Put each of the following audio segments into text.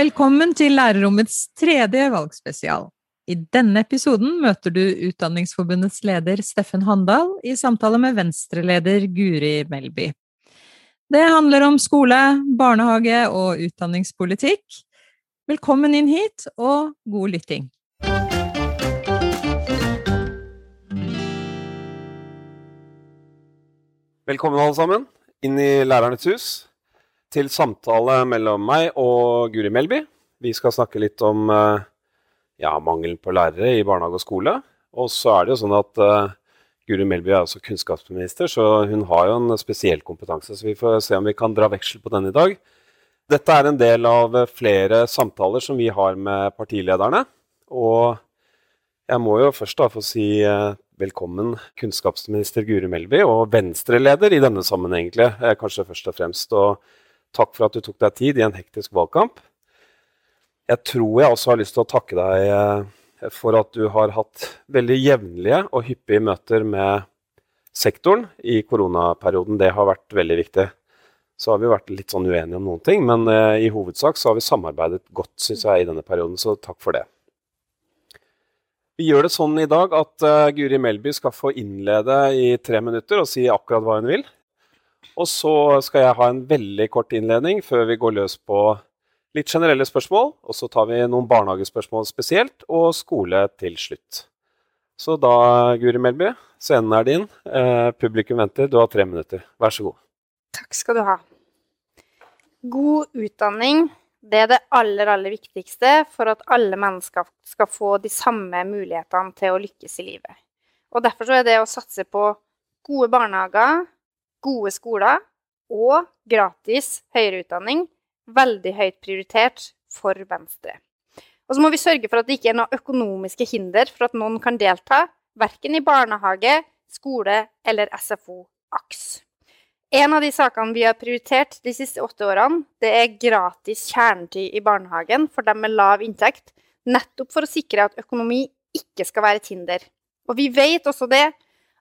Velkommen til lærerrommets tredje valgspesial. I denne episoden møter du Utdanningsforbundets leder Steffen Handal i samtale med Venstre-leder Guri Melby. Det handler om skole, barnehage og utdanningspolitikk. Velkommen inn hit, og god lytting. Velkommen alle sammen inn i Lærernes hus til samtale mellom meg og Guri Melby. Vi skal snakke litt om eh, ja, mangelen på lærere i barnehage og skole. Og så er det jo sånn at uh, Guri Melby er også kunnskapsminister, så hun har jo en spesiell kompetanse. Så vi får se om vi kan dra veksel på den i dag. Dette er en del av flere samtaler som vi har med partilederne. Og jeg må jo først da få si uh, velkommen kunnskapsminister Guri Melby, og Venstre-leder i denne sammenheng, egentlig, kanskje først og fremst. Og Takk for at du tok deg tid i en hektisk valgkamp. Jeg tror jeg også har lyst til å takke deg eh, for at du har hatt veldig jevnlige og hyppige møter med sektoren i koronaperioden. Det har vært veldig viktig. Så har vi vært litt sånn uenige om noen ting, men uh, i hovedsak så har vi samarbeidet godt synes jeg, i denne perioden, så takk for det. Vi gjør det sånn i dag at uh, Guri Melby skal få innlede i tre minutter og si akkurat hva hun vil. Og så skal jeg ha en veldig kort innledning før vi går løs på litt generelle spørsmål. Og så tar vi noen barnehagespørsmål spesielt, og skole til slutt. Så da, Guri Melby, scenen er din. Eh, publikum venter. Du har tre minutter. Vær så god. Takk skal du ha. God utdanning det er det aller, aller viktigste for at alle mennesker skal få de samme mulighetene til å lykkes i livet. Og Derfor er det å satse på gode barnehager, gode skoler og gratis høyere utdanning veldig høyt prioritert for Venstre. Og så må vi sørge for at det ikke er noen økonomiske hinder for at noen kan delta, verken i barnehage, skole eller SFO AKS. En av de sakene vi har prioritert de siste åtte årene, det er gratis kjernetid i barnehagen for dem med lav inntekt, nettopp for å sikre at økonomi ikke skal være et hinder. Og vi vet også det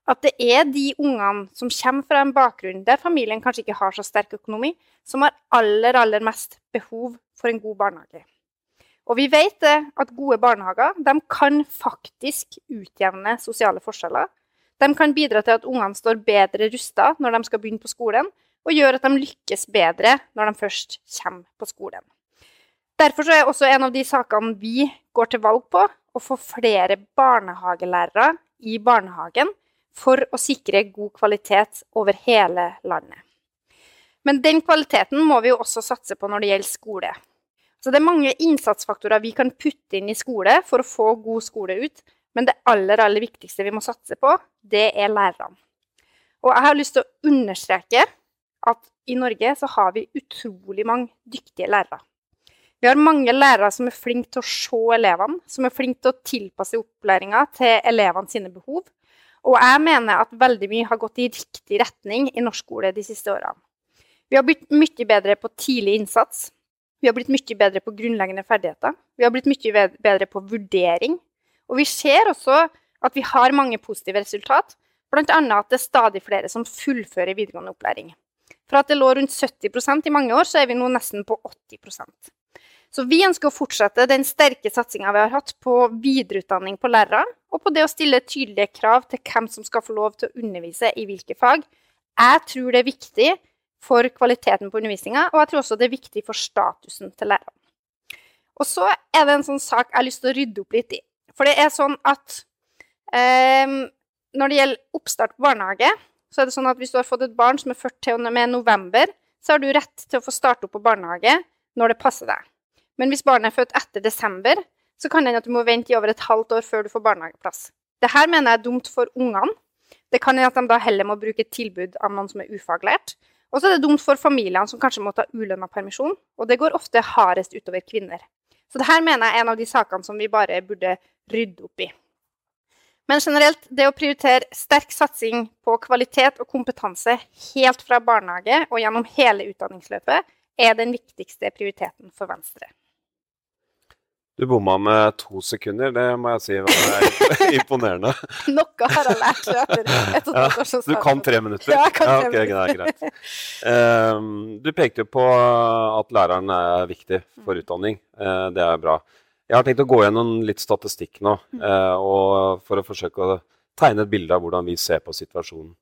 at det er de ungene som kommer fra en bakgrunn der familien kanskje ikke har så sterk økonomi, som har aller, aller mest behov for en god barnehage. Og vi vet det, at gode barnehager kan faktisk utjevne sosiale forskjeller. De kan bidra til at ungene står bedre rusta når de skal begynne på skolen, og gjør at de lykkes bedre når de først kommer på skolen. Derfor er også en av de sakene vi går til valg på, å få flere barnehagelærere i barnehagen for å sikre god kvalitet over hele landet. Men den kvaliteten må vi jo også satse på når det gjelder skole. Så det er mange innsatsfaktorer vi kan putte inn i skole for å få god skole ut, men det aller, aller viktigste vi må satse på, det er lærerne. Og jeg har lyst til å understreke at i Norge så har vi utrolig mange dyktige lærere. Vi har mange lærere som er flinke til å se elevene, som er flinke til å tilpasse opplæringa til elevene sine behov, og jeg mener at veldig mye har gått i riktig retning i norsk skole de siste årene. Vi har blitt mye bedre på tidlig innsats. Vi har blitt mye bedre på grunnleggende ferdigheter. Vi har blitt mye bedre på vurdering. Og vi ser også at vi har mange positive resultat, bl.a. at det er stadig flere som fullfører videregående opplæring. Fra at det lå rundt 70% i mange år, så er vi nå nesten på 80% så vi ønsker å fortsette den sterke satsinga vi har hatt på videreutdanning på lærere, og på det å stille tydelige krav til hvem som skal få lov til å undervise i hvilke fag. Jeg tror det er viktig for kvaliteten på undervisninga, og jeg tror også det er viktig for statusen til lærerne. Og så er det en sånn sak jeg har lyst til å rydde opp litt i. For det er sånn at eh, når det gjelder oppstart på barnehage, så er det sånn at hvis du har fått et barn som er født til og med november, så har du rett til å få starte opp på barnehage når det passer deg. Men hvis barnet er født etter desember, så kan det hende at du må vente i over et halvt år før du får barnehageplass. Dette mener jeg er dumt for ungene. Det kan hende at de da heller må bruke et tilbud av noen som er ufaglært. Og så er det dumt for familiene som kanskje må ta ulønna permisjon, og det går ofte hardest utover kvinner. Så dette mener jeg er en av de sakene som vi bare burde rydde opp i. Men generelt, det å prioritere sterk satsing på kvalitet og kompetanse helt fra barnehage og gjennom hele utdanningsløpet er den viktigste prioriteten for Venstre. Du bomma med to sekunder, det må jeg si var imponerende. Noe har jeg lært etter som Du kan tre minutter? Ja, jeg kan tre minutter. greit, greit. Um, du pekte jo på at læreren er viktig for utdanning. Uh, det er bra. Jeg har tenkt å gå gjennom litt statistikk nå, uh, for å forsøke å tegne et bilde av hvordan vi ser på situasjonen.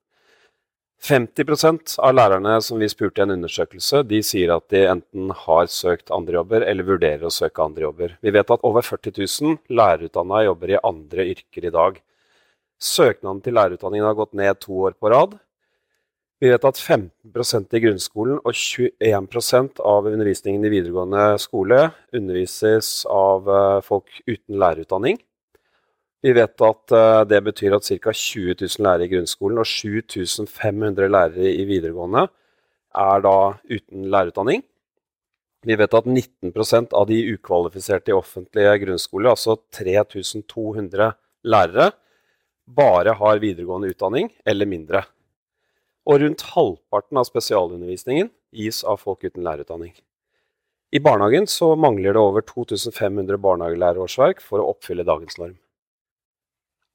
50% av lærerne som vi spurte i en undersøkelse, de sier at de enten har søkt andre jobber eller vurderer å søke andre jobber. Vi vet at over 40 000 lærerutdanna jobber i andre yrker i dag. Søknaden til lærerutdanningen har gått ned to år på rad. Vi vet at 15% i grunnskolen og 21% av undervisningen i videregående skole undervises av eh, folk uten lærerutdanning. Vi vet at eh, det betyr at ca. 20 000 lærere i grunnskolen og 7500 lærere i videregående er da uten lærerutdanning. Vi vet at 19% av de ukvalifiserte i offentlige grunnskoler, altså 3200 lærere, bare har videregående utdanning eller mindre. Og rundt halvparten av spesialundervisningen gis av folk uten lærerutdanning. I barnehagen mangler det over 2500 barnehagelærerårsverk for å oppfylle dagens norm.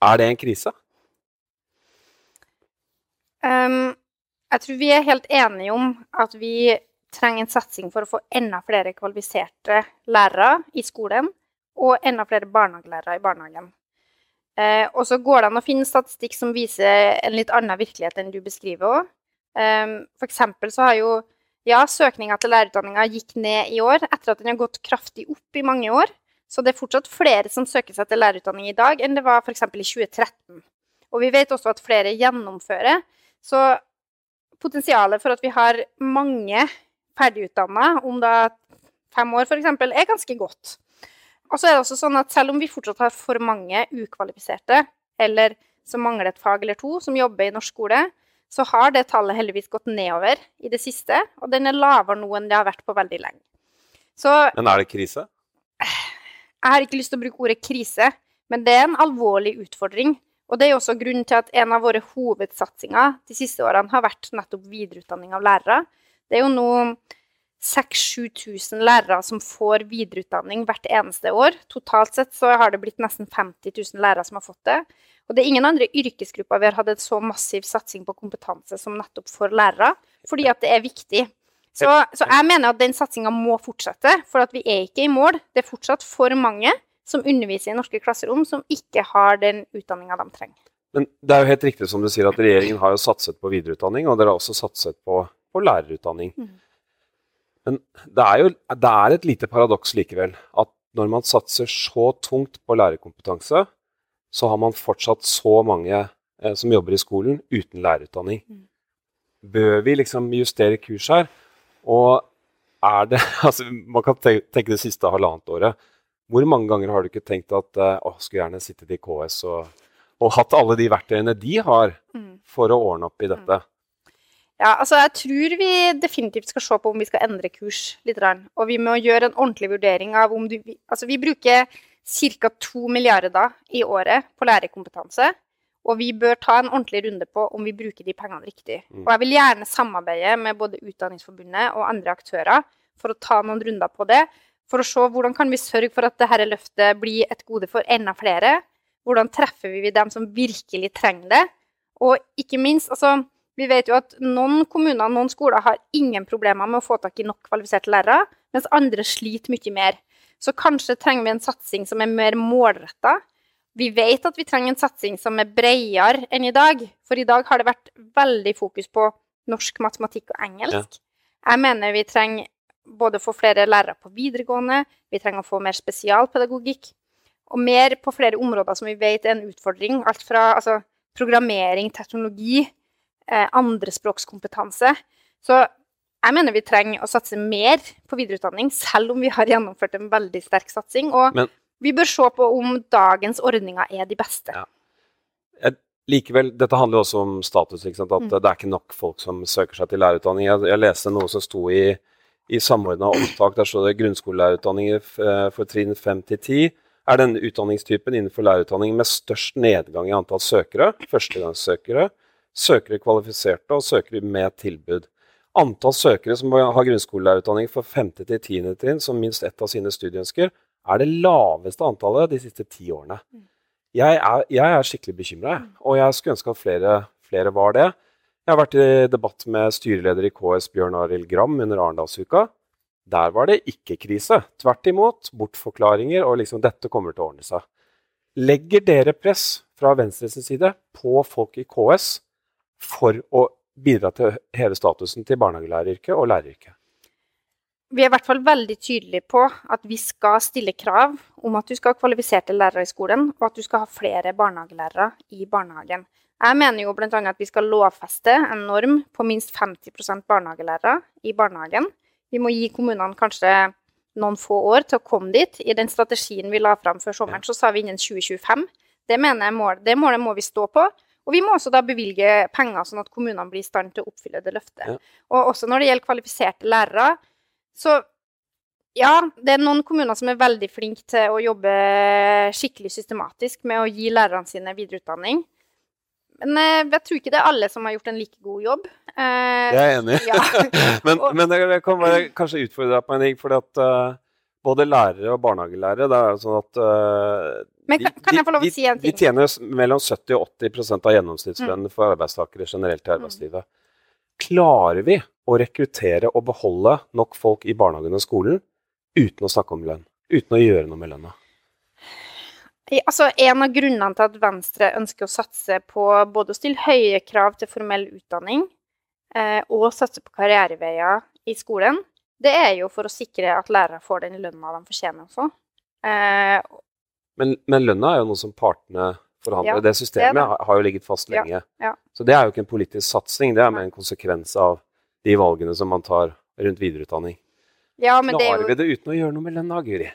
Er det en krise? Um, jeg tror vi er helt enige om at vi trenger en satsing for å få enda flere kvalifiserte lærere i skolen, og enda flere barnehagelærere i barnehagen. Eh, og så går det an å finne statistikk som viser en litt annen virkelighet enn du beskriver òg. For eksempel så har jo ja, søkninga til lærerutdanninga gikk ned i år etter at den har gått kraftig opp i mange år. Så det er fortsatt flere som søker seg til lærerutdanning i dag enn det var f.eks. i 2013. Og vi vet også at flere gjennomfører. Så potensialet for at vi har mange ferdigutdanna om da fem år f.eks., er ganske godt. Og så er det også sånn at selv om vi fortsatt har for mange ukvalifiserte, eller som mangler et fag eller to, som jobber i norsk skole, så har det tallet heldigvis gått nedover i det siste, og den er lavere nå enn det har vært på veldig lenge. Så Men er det krise? Jeg har ikke lyst til å bruke ordet krise, men det er en alvorlig utfordring. Og det er også grunnen til at en av våre hovedsatsinger de siste årene har vært nettopp videreutdanning av lærere. Det er jo nå 6000-7000 lærere som får videreutdanning hvert eneste år. Totalt sett så har det blitt nesten 50 000 lærere som har fått det. Og det er ingen andre yrkesgrupper vi har hatt en så massiv satsing på kompetanse som nettopp for lærere, fordi at det er viktig. Så, så jeg mener at den satsinga må fortsette, for at vi er ikke i mål. Det er fortsatt for mange som underviser i norske klasserom, som ikke har den utdanninga de trenger. Men det er jo helt riktig som du sier at regjeringen har jo satset på videreutdanning, og dere har også satset på, på lærerutdanning. Mm. Men det er jo det er et lite paradoks likevel at når man satser så tungt på lærerkompetanse, så har man fortsatt så mange eh, som jobber i skolen uten lærerutdanning. Mhm. Bør vi liksom justere kurs her? Og er det Altså, man kan tenke det siste halvannet året. Hvor mange ganger har du ikke tenkt at eh, å, skulle gjerne sittet i KS og, og hatt alle de verktøyene de har Mm. for å ordne opp i dette? Ja, altså jeg tror vi definitivt skal se på om vi skal endre kurs litt. Og vi må gjøre en ordentlig vurdering av om du Altså vi bruker ca. 2 milliarder i året på lærerkompetanse. Og vi bør ta en ordentlig runde på om vi bruker de pengene riktig. Mm. Og jeg vil gjerne samarbeide med både Utdanningsforbundet og andre aktører for å ta noen runder på det. For å se hvordan kan vi sørge for at dette løftet blir et gode for enda flere. Hvordan treffer vi dem som virkelig trenger det? Og ikke minst, altså vi vet jo at noen kommuner noen skoler har ingen problemer med å få tak i nok kvalifiserte lærere, mens andre sliter mye mer. Så kanskje trenger vi en satsing som er mer målretta. Vi vet at vi trenger en satsing som er bredere enn i dag, for i dag har det vært veldig fokus på norsk, matematikk og engelsk. Jeg mener vi trenger både å få flere lærere på videregående, vi trenger å få mer spesialpedagogikk, og mer på flere områder som vi vet er en utfordring. Alt fra altså, programmering, teknologi, eh, andrespråkskompetanse. Så jeg mener vi trenger å satse mer på videreutdanning, selv om vi har gjennomført en veldig sterk satsing. Og Men- vi bør se på om dagens ordninger er de beste. Ja. Jeg, likevel, dette handler jo også om status. At Mm. det er ikke nok folk som søker seg til lærerutdanning. Jeg, jeg leste noe som sto i, i samordna opptak. Der står det grunnskolelærerutdanninger eh, for trinn 5 til 10 er den utdanningstypen innenfor lærerutdanning med størst nedgang i antall søkere. Førstegangssøkere, søkere kvalifiserte og søkere med tilbud. Antall søkere som har grunnskolelærerutdanning for 5. til 10. trinn som minst ett av sine studieønsker, er det laveste antallet de siste ti årene. Jeg er, jeg er skikkelig bekymra, og jeg skulle ønske at flere, flere var det. Jeg har vært i debatt med styreleder i KS Bjørn Arild Gram under Arendalsuka. Der var det ikke krise. Tvert imot, bortforklaringer og liksom 'dette kommer til å ordne seg'. Legger dere press fra Venstres side på folk i KS for å bidra til å heve statusen til barnehagelæreryrket og læreryrket? Vi er i hvert fall veldig tydelige på at vi skal stille krav om at du skal ha kvalifiserte lærere i skolen, og at du skal ha flere barnehagelærere i barnehagen. Jeg mener jo bl.a. at vi skal lovfeste en norm på minst 50% barnehagelærere i barnehagen. Vi må gi kommunene kanskje noen få år til å komme dit. I den strategien vi la fram før sommeren, så sa vi innen 2025. Det mener jeg mål, det målet må vi stå på. Og vi må også da bevilge penger, sånn at kommunene blir i stand til å oppfylle det løftet. Og også når det gjelder kvalifiserte lærere, så ja, det er noen kommuner som er veldig flinke til å jobbe skikkelig systematisk med å gi lærerne sine videreutdanning. Men eh, jeg tror ikke det er alle som har gjort en like god jobb. Eh, Jeg er enig. Ja. men, men jeg kan bare kanskje utfordre deg på en ting. fordi at eh, både lærere og barnehagelærere det er jo sånn at uh, Men kan- kan jeg få lov å si en De tjener mellom 70 og 80% av gjennomsnittslønnen for arbeidstakere generelt i Mm. Klarer vi å rekruttere og beholde nok folk i barnehagen og skolen uten å snakke om lønn? Uten å gjøre noe med lønna? Altså, En av grunnene til at Venstre ønsker å satse på både å stille høye krav til formell utdanning eh, og satse på karriereveier i skolen, det er jo for å sikre at lærere får den lønna de fortjener også. Eh, Men, men lønna er jo noe som partene forhandler. Ja, det systemet det det. har, har jo ligget fast lenge. Ja, ja. Så det er jo ikke en politisk satsing, det er mer en konsekvens av de valgene som man tar rundt videreutdanning. ja, men det, er jo, vi det uten å gjøre noe med lønna, Guri?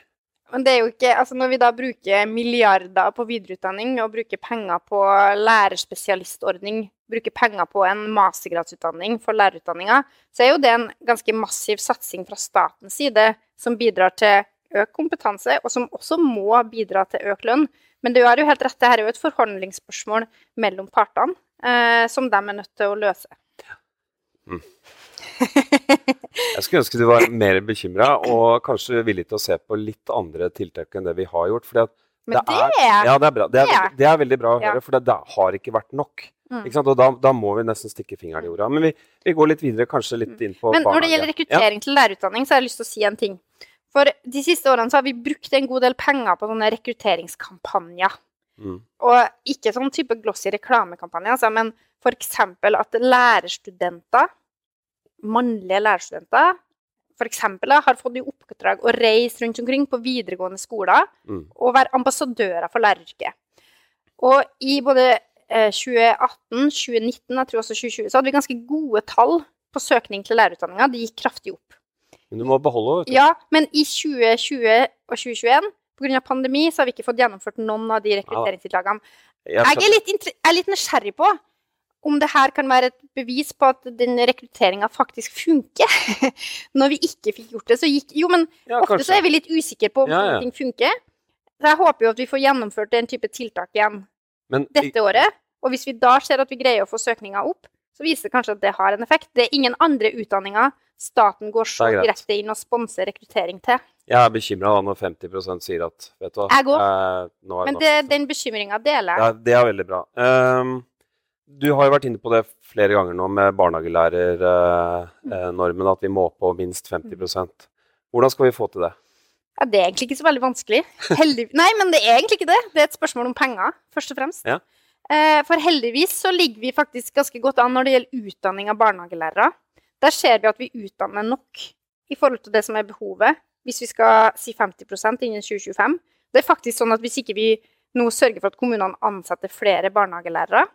men det er jo ikke Altså, når vi da bruker milliarder på videreutdanning og bruker penger på lærerspesialistordning, bruker penger på en mastergradsutdanning for lærerutdanninga, så er jo det en ganske massiv satsing fra statens side som bidrar til økt kompetanse, og som også må bidra til økt lønn. Men du har jo helt rett, det her er jo et forhandlingsspørsmål mellom partene, eh, som de er nødt til å løse. Jeg skulle ønske du var mer bekymra og kanskje villig til å se på litt andre tiltak enn det vi har gjort. Fordi Det det, er- ja, det er bra. Det er, Det er- veldig bra å Ja. høre, for det, har ikke vært nok. Mm. Ikke? Og da, da må vi nesten stikke fingeren i jorda. Men vi, vi går litt videre, kanskje litt inn på Men når det gjelder rekruttering til lærerutdanning, så har jeg lyst til å si en ting. For de siste årene så har vi brukt en god del penger på sånne rekrutteringskampanjer. Mm. Og ikke sånn type glossy reklamekampanje, altså, men f.eks. at lærerstudenter, mannlige lærerstudenter, f.eks. har fått i oppdrag å reise rundt omkring på videregående skoler Mm. og være ambassadører for læreryrket. Og i både eh, 2018, 2019, jeg tror også 2020, så hadde vi ganske gode tall på søkning til lærerutdanninga. Det gikk kraftig opp. Men du må beholde vet du. Ja, men i 2020 og 2021, pga. pandemi, så har vi ikke fått gjennomført noen av de rekrutteringstiltakene. Jeg Jeg er litt, jeg er litt nysgjerrig på om det her kan være et bevis på at den rekrutteringa faktisk funker. Når vi ikke fikk gjort det, så gikk Jo, men Ja, ofte kanskje. så er vi litt usikre på om Ja, ja. ting funker. Så jeg håper jo at vi får gjennomført den type tiltak igjen Men dette året. Og hvis vi da ser at vi greier å få søkninga opp, så viser det kanskje at det har en effekt. Det er ingen andre utdanninger staten går så direkte inn og sponser rekruttering til. jeg er bekymra når 50% sier at Vet du hva Jeg går. eh, Men det, den bekymringa deler jeg. Ja, det er veldig bra. Um, du har jo vært inne på det flere ganger nå med barnehagelærernormen, at vi må på minst 50% Hvordan skal vi få til det? Ja, det er egentlig ikke så veldig vanskelig. Heldig... Nei, men det er egentlig ikke det. Det er et spørsmål om penger, først og fremst. Ja. Eh, For heldigvis så ligger vi faktisk ganske godt an når det gjelder utdanning av barnehagelærere. Der ser vi at vi utdanner nok i forhold til det som er behovet, hvis vi skal si 50% innen 2025. Det er faktisk sånn at hvis ikke vi nå sørger for at kommunene ansetter flere barnehagelærere,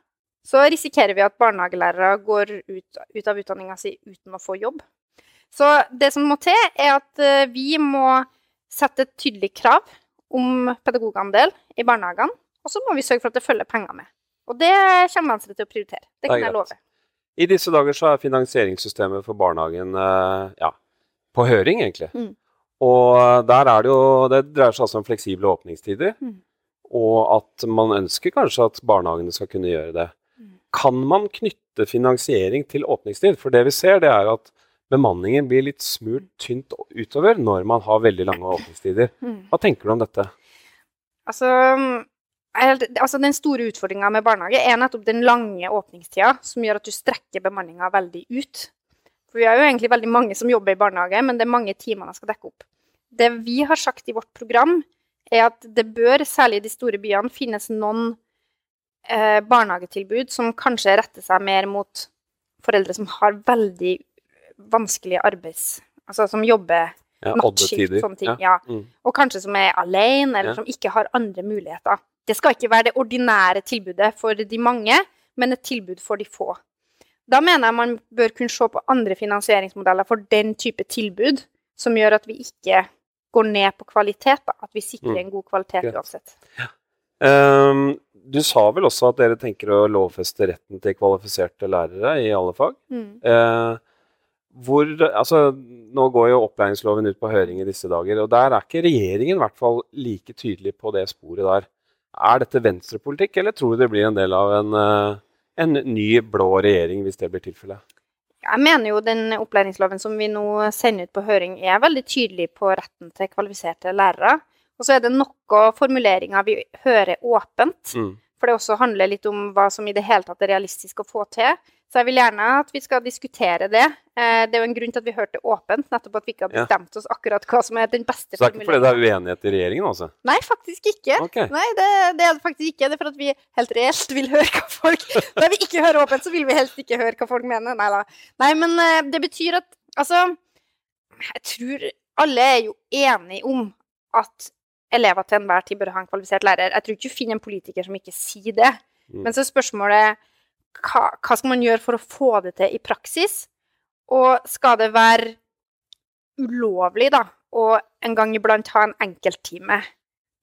så risikerer vi at barnehagelærere går ut, ut av utdanninga si uten å få jobb. Så det som må til, er at eh, vi må sette et tydelig krav om pedagogandel i barnehagene, og så må vi sørge for at det følger penger med. Og det kommer Venstre til å prioritere. Det Det kan jeg love. I disse dager så er finansieringssystemet for barnehagen eh, ja, på høring, egentlig. Mm. Og der er det jo Det dreier seg altså om fleksible åpningstider. Mm. Og at man ønsker kanskje at barnehagene skal kunne gjøre det. Mm. Kan man knytte finansiering til åpningstid? For det vi ser, det er at bemanningen blir litt smurt tynt utover når man har veldig lange åpningstider. Mm. Hva tenker du om dette? Altså, jeg- altså Den store utfordringa med barnehage er nettopp den lange åpningstida, som gjør at du strekker bemanninga veldig ut. For Vi har jo egentlig veldig mange som jobber i barnehage, men det er mange timer man skal dekke opp. Det vi har sagt i vårt program, er at det bør, særlig i de store byene, finnes noen eh, barnehagetilbud som kanskje retter seg mer mot foreldre som har veldig vanskelige arbeids... Altså som jobber Ja, nattskift, sånne ting. Ja. Ja. Mm. Og kanskje som er alene, eller Ja. som ikke har andre muligheter. Det skal ikke være det ordinære tilbudet for de mange, men et tilbud for de få. Da mener jeg man bør kunne se på andre finansieringsmodeller for den type tilbud, som gjør at vi ikke går ned på kvalitet, da. at vi sikrer Mm. en god kvalitet uansett. Um, du sa vel også at dere tenker å lovfeste retten til kvalifiserte lærere i alle fag? Mm. Uh, hvor, altså, nå går jo opplæringsloven ut på høring i disse dager, og der er ikke regjeringen i hvert fall like tydelig på det sporet der. Er dette venstrepolitikk, eller tror du det blir en del av en, eh, en ny blå regjering hvis det blir tilfellet? Jeg mener jo den opplæringsloven som vi nå sender ut på høring, er veldig tydelig på retten til kvalifiserte lærere. Og så er det noen formuleringer vi hører åpent, Mm. for det også handler litt om hva som i det hele tatt er realistisk å få til. Så jeg vil gjerne at vi skal diskutere det. Eh, Det er jo en grunn til at vi hørte det åpent, nettopp at vi ikke har bestemt oss akkurat hva som er den beste Så det er ikke fordi det er uenighet i regjeringen, altså? Nei, faktisk ikke. Okay. Nei, det, det er det faktisk ikke. Det er for at vi helt reelt vil høre hva folk Når vi ikke hører åpent, så vil vi helst ikke høre hva folk mener. Nei da. Nei, men eh, det betyr at Altså, jeg tror alle er jo enige om at elever til enhver tid bør ha en kvalifisert lærer. Jeg tror ikke du finner en politiker som ikke sier det. Mm. Men så er spørsmålet hva, hva skal man gjøre for å få det til i praksis? Og skal det være ulovlig, da, å en gang iblant ha en enkelttime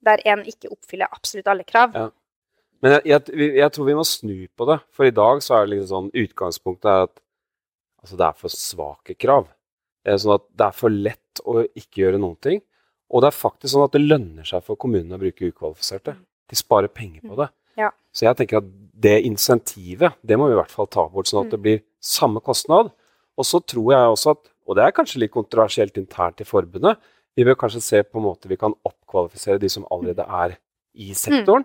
der en ikke oppfyller absolutt alle krav? Ja. Men jeg, jeg, jeg tror vi må snu på det, for i dag så er det liksom sånn Utgangspunktet er at altså, det er for svake krav. Det er sånn at det er for lett å ikke gjøre noen ting. Og det er faktisk sånn at det lønner seg for kommunene å bruke ukvalifiserte. De sparer penger på det. Ja. Så jeg tenker at det insentivet, det må vi i hvert fall ta bort, sånn at det blir samme kostnad. Og så tror jeg også at, og det er kanskje litt kontroversielt internt i forbundet, vi bør kanskje se på en måte vi kan oppkvalifisere de som allerede er i sektoren,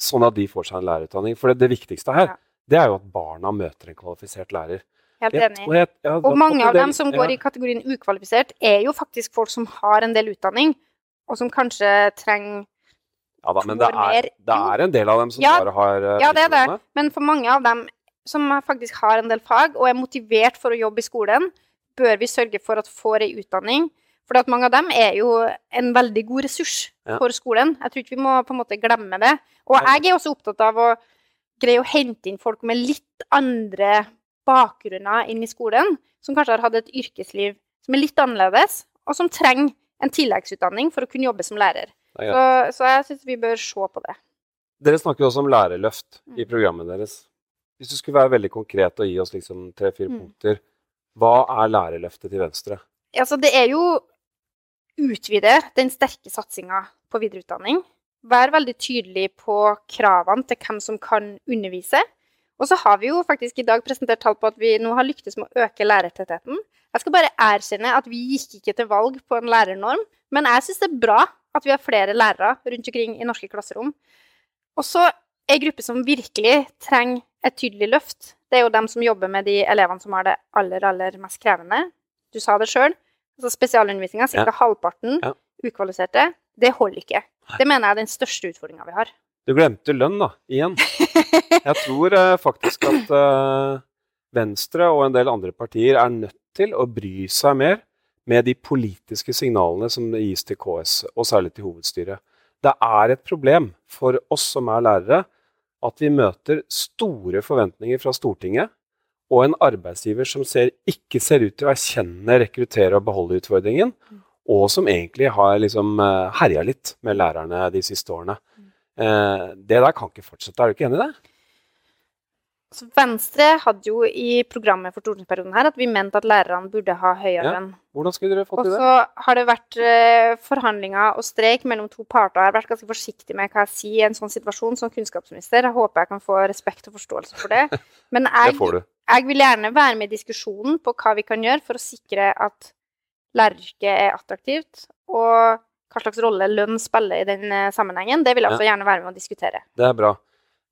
sånn at de får seg en lærerutdanning. For det, det viktigste her, Ja. det er jo at barna møter en kvalifisert lærer. Helt enig. og jeg- jeg Og mange av dem som går i kategorien ukvalifisert, er jo faktisk folk som har en del utdanning, og som kanskje trenger Ja da, men det er, det er en del av dem som Ja, bare har uh, Ja, det er det. Men for mange av dem som faktisk har en del fag og er motivert for å jobbe i skolen, bør vi sørge for at får ei utdanning. For at mange av dem er jo en veldig god ressurs Ja. for skolen. Jeg tror ikke vi må på en måte glemme det. Og jeg er også opptatt av å greie å hente inn folk med litt andre bakgrunner inn i skolen, som kanskje har hatt et yrkesliv som er litt annerledes, og som trenger en tilleggsutdanning for å kunne jobbe som lærer. Så, så jeg syns vi bør se på det. Dere snakker jo også om lærerløft Mm. i programmet deres. Hvis du skulle være veldig konkret og gi oss liksom tre-fire Mm. punkter, hva er lærerløftet til Venstre? Altså, det er jo utvide den sterke satsinga på videreutdanning. Vær veldig tydelig på kravene til hvem som kan undervise. Og så har vi jo faktisk i dag presentert tall på at vi nå har lyktes med å øke lærertettheten. Jeg skal bare erkjenne at vi gikk ikke til valg på en lærernorm, men jeg syns det er bra at vi har flere lærere rundt omkring i norske klasserom. Og så ei gruppe som virkelig trenger et tydelig løft, det er jo dem som jobber med de elevene som har det aller, aller mest krevende. Du sa det sjøl. Altså spesialundervisninga, ca. Ja. halvparten Ja. ukvalifiserte. Det holder ikke. Det mener jeg er den største utfordringa vi har. Du glemte lønn, da, igjen. Jeg tror eh, faktisk at eh, Venstre og en del andre partier er nødt til å bry seg mer med de politiske signalene som gis til KS, og særlig til hovedstyret. Det er et problem for oss som er lærere, at vi møter store forventninger fra Stortinget og en arbeidsgiver som ser, ikke ser ut til å erkjenne, rekruttere og beholde utfordringen, og som egentlig har liksom eh, herja litt med lærerne de siste årene. Eh, det der kan ikke fortsette. Er du ikke enig i det? Så Venstre hadde jo i programmet for stortingsperioden her at vi mente at lærerne burde ha høyere Ja. Hvordan skulle dere fått til det? Og så har det vært eh, forhandlinger og streik mellom to parter. Jeg har vært ganske forsiktig med hva jeg sier i en sånn situasjon som kunnskapsminister. Jeg håper jeg kan få respekt og forståelse for det. Men Det jeg, du. jeg vil gjerne være med i diskusjonen på hva vi kan gjøre for å sikre at læreryrket er attraktivt, og hva slags rolle lønn spiller i den eh, sammenhengen. Det vil jeg også gjerne være med å diskutere. Det er bra.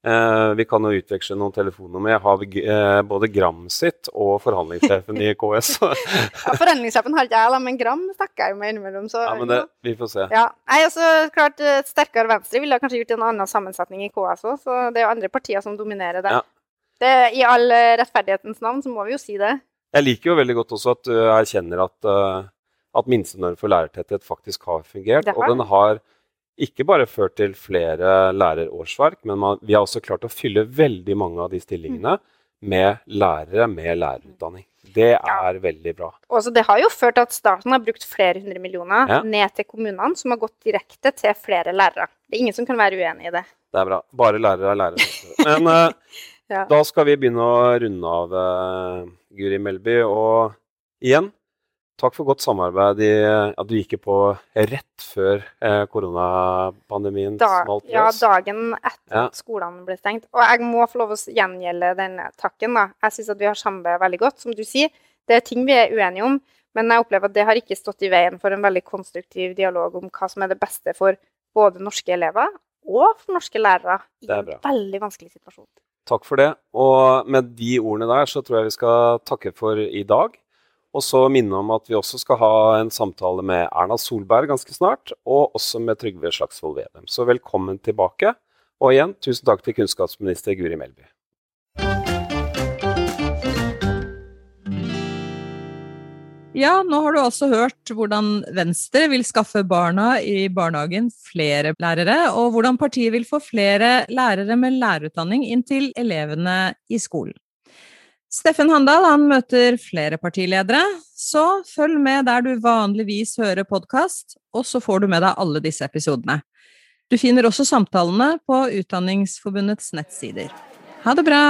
Eh, vi kan jo utveksle noen telefonnummer. Jeg har eh, både Gram sitt og forhandlingssjefen i KS. ja, forhandlingssjefen har ikke jeg, men Gram snakker jeg jo med innimellom. Så, ja, men det, vi får se. Ja. Nei, altså, klart, Et sterkere Venstre ville kanskje gjort en annen sammensetning i KS òg, så det er jo andre partier som dominerer det. Ja. det. I all eh, rettferdighetens navn så må vi jo si det. Jeg liker jo veldig godt også at du erkjenner at, uh, at minstenorm for lærertetthet faktisk har fungert. Og den har ikke bare ført til flere lærerårsverk, men man, vi har også klart å fylle veldig mange av de stillingene med lærere med lærerutdanning. Det er ja. veldig bra. Også det har jo ført til at staten har brukt flere hundre millioner ja. ned til kommunene, som har gått direkte til flere lærere. Det er ingen som kan være uenig i det. Det er bra. Bare lærere er lærere. Men uh, ja. da skal vi begynne å runde av, uh, Guri Melby. Og igjen, Takk for godt samarbeid. I, at du gikk på rett før eh, koronapandemien da, smalt løs. Ja, dagen etter ja. at skolene ble stengt. Og jeg må få lov å gjengjelde den takken. da. Jeg syns at vi har samarbeidet veldig godt. Som du sier, det er ting vi er uenige om, men jeg opplever at det har ikke stått i veien for en veldig konstruktiv dialog om hva som er det beste for både norske elever og for norske lærere i en veldig vanskelig situasjon. Takk for det. Og med de ordene der så tror jeg vi skal takke for i dag. Og så minne om at vi også skal ha en samtale med Erna Solberg ganske snart, og også med Trygve Slagsvold Vedum. Så velkommen tilbake. Og igjen, tusen takk til kunnskapsminister Guri Melby. Ja, nå har du også hørt hvordan Venstre vil skaffe barna i barnehagen flere lærere, og hvordan partiet vil få flere lærere med lærerutdanning inn til elevene i skolen. Steffen Handal han møter flere partiledere, så følg med der du vanligvis hører podkast, og så får du med deg alle disse episodene. Du finner også samtalene på Utdanningsforbundets nettsider. Ha det bra!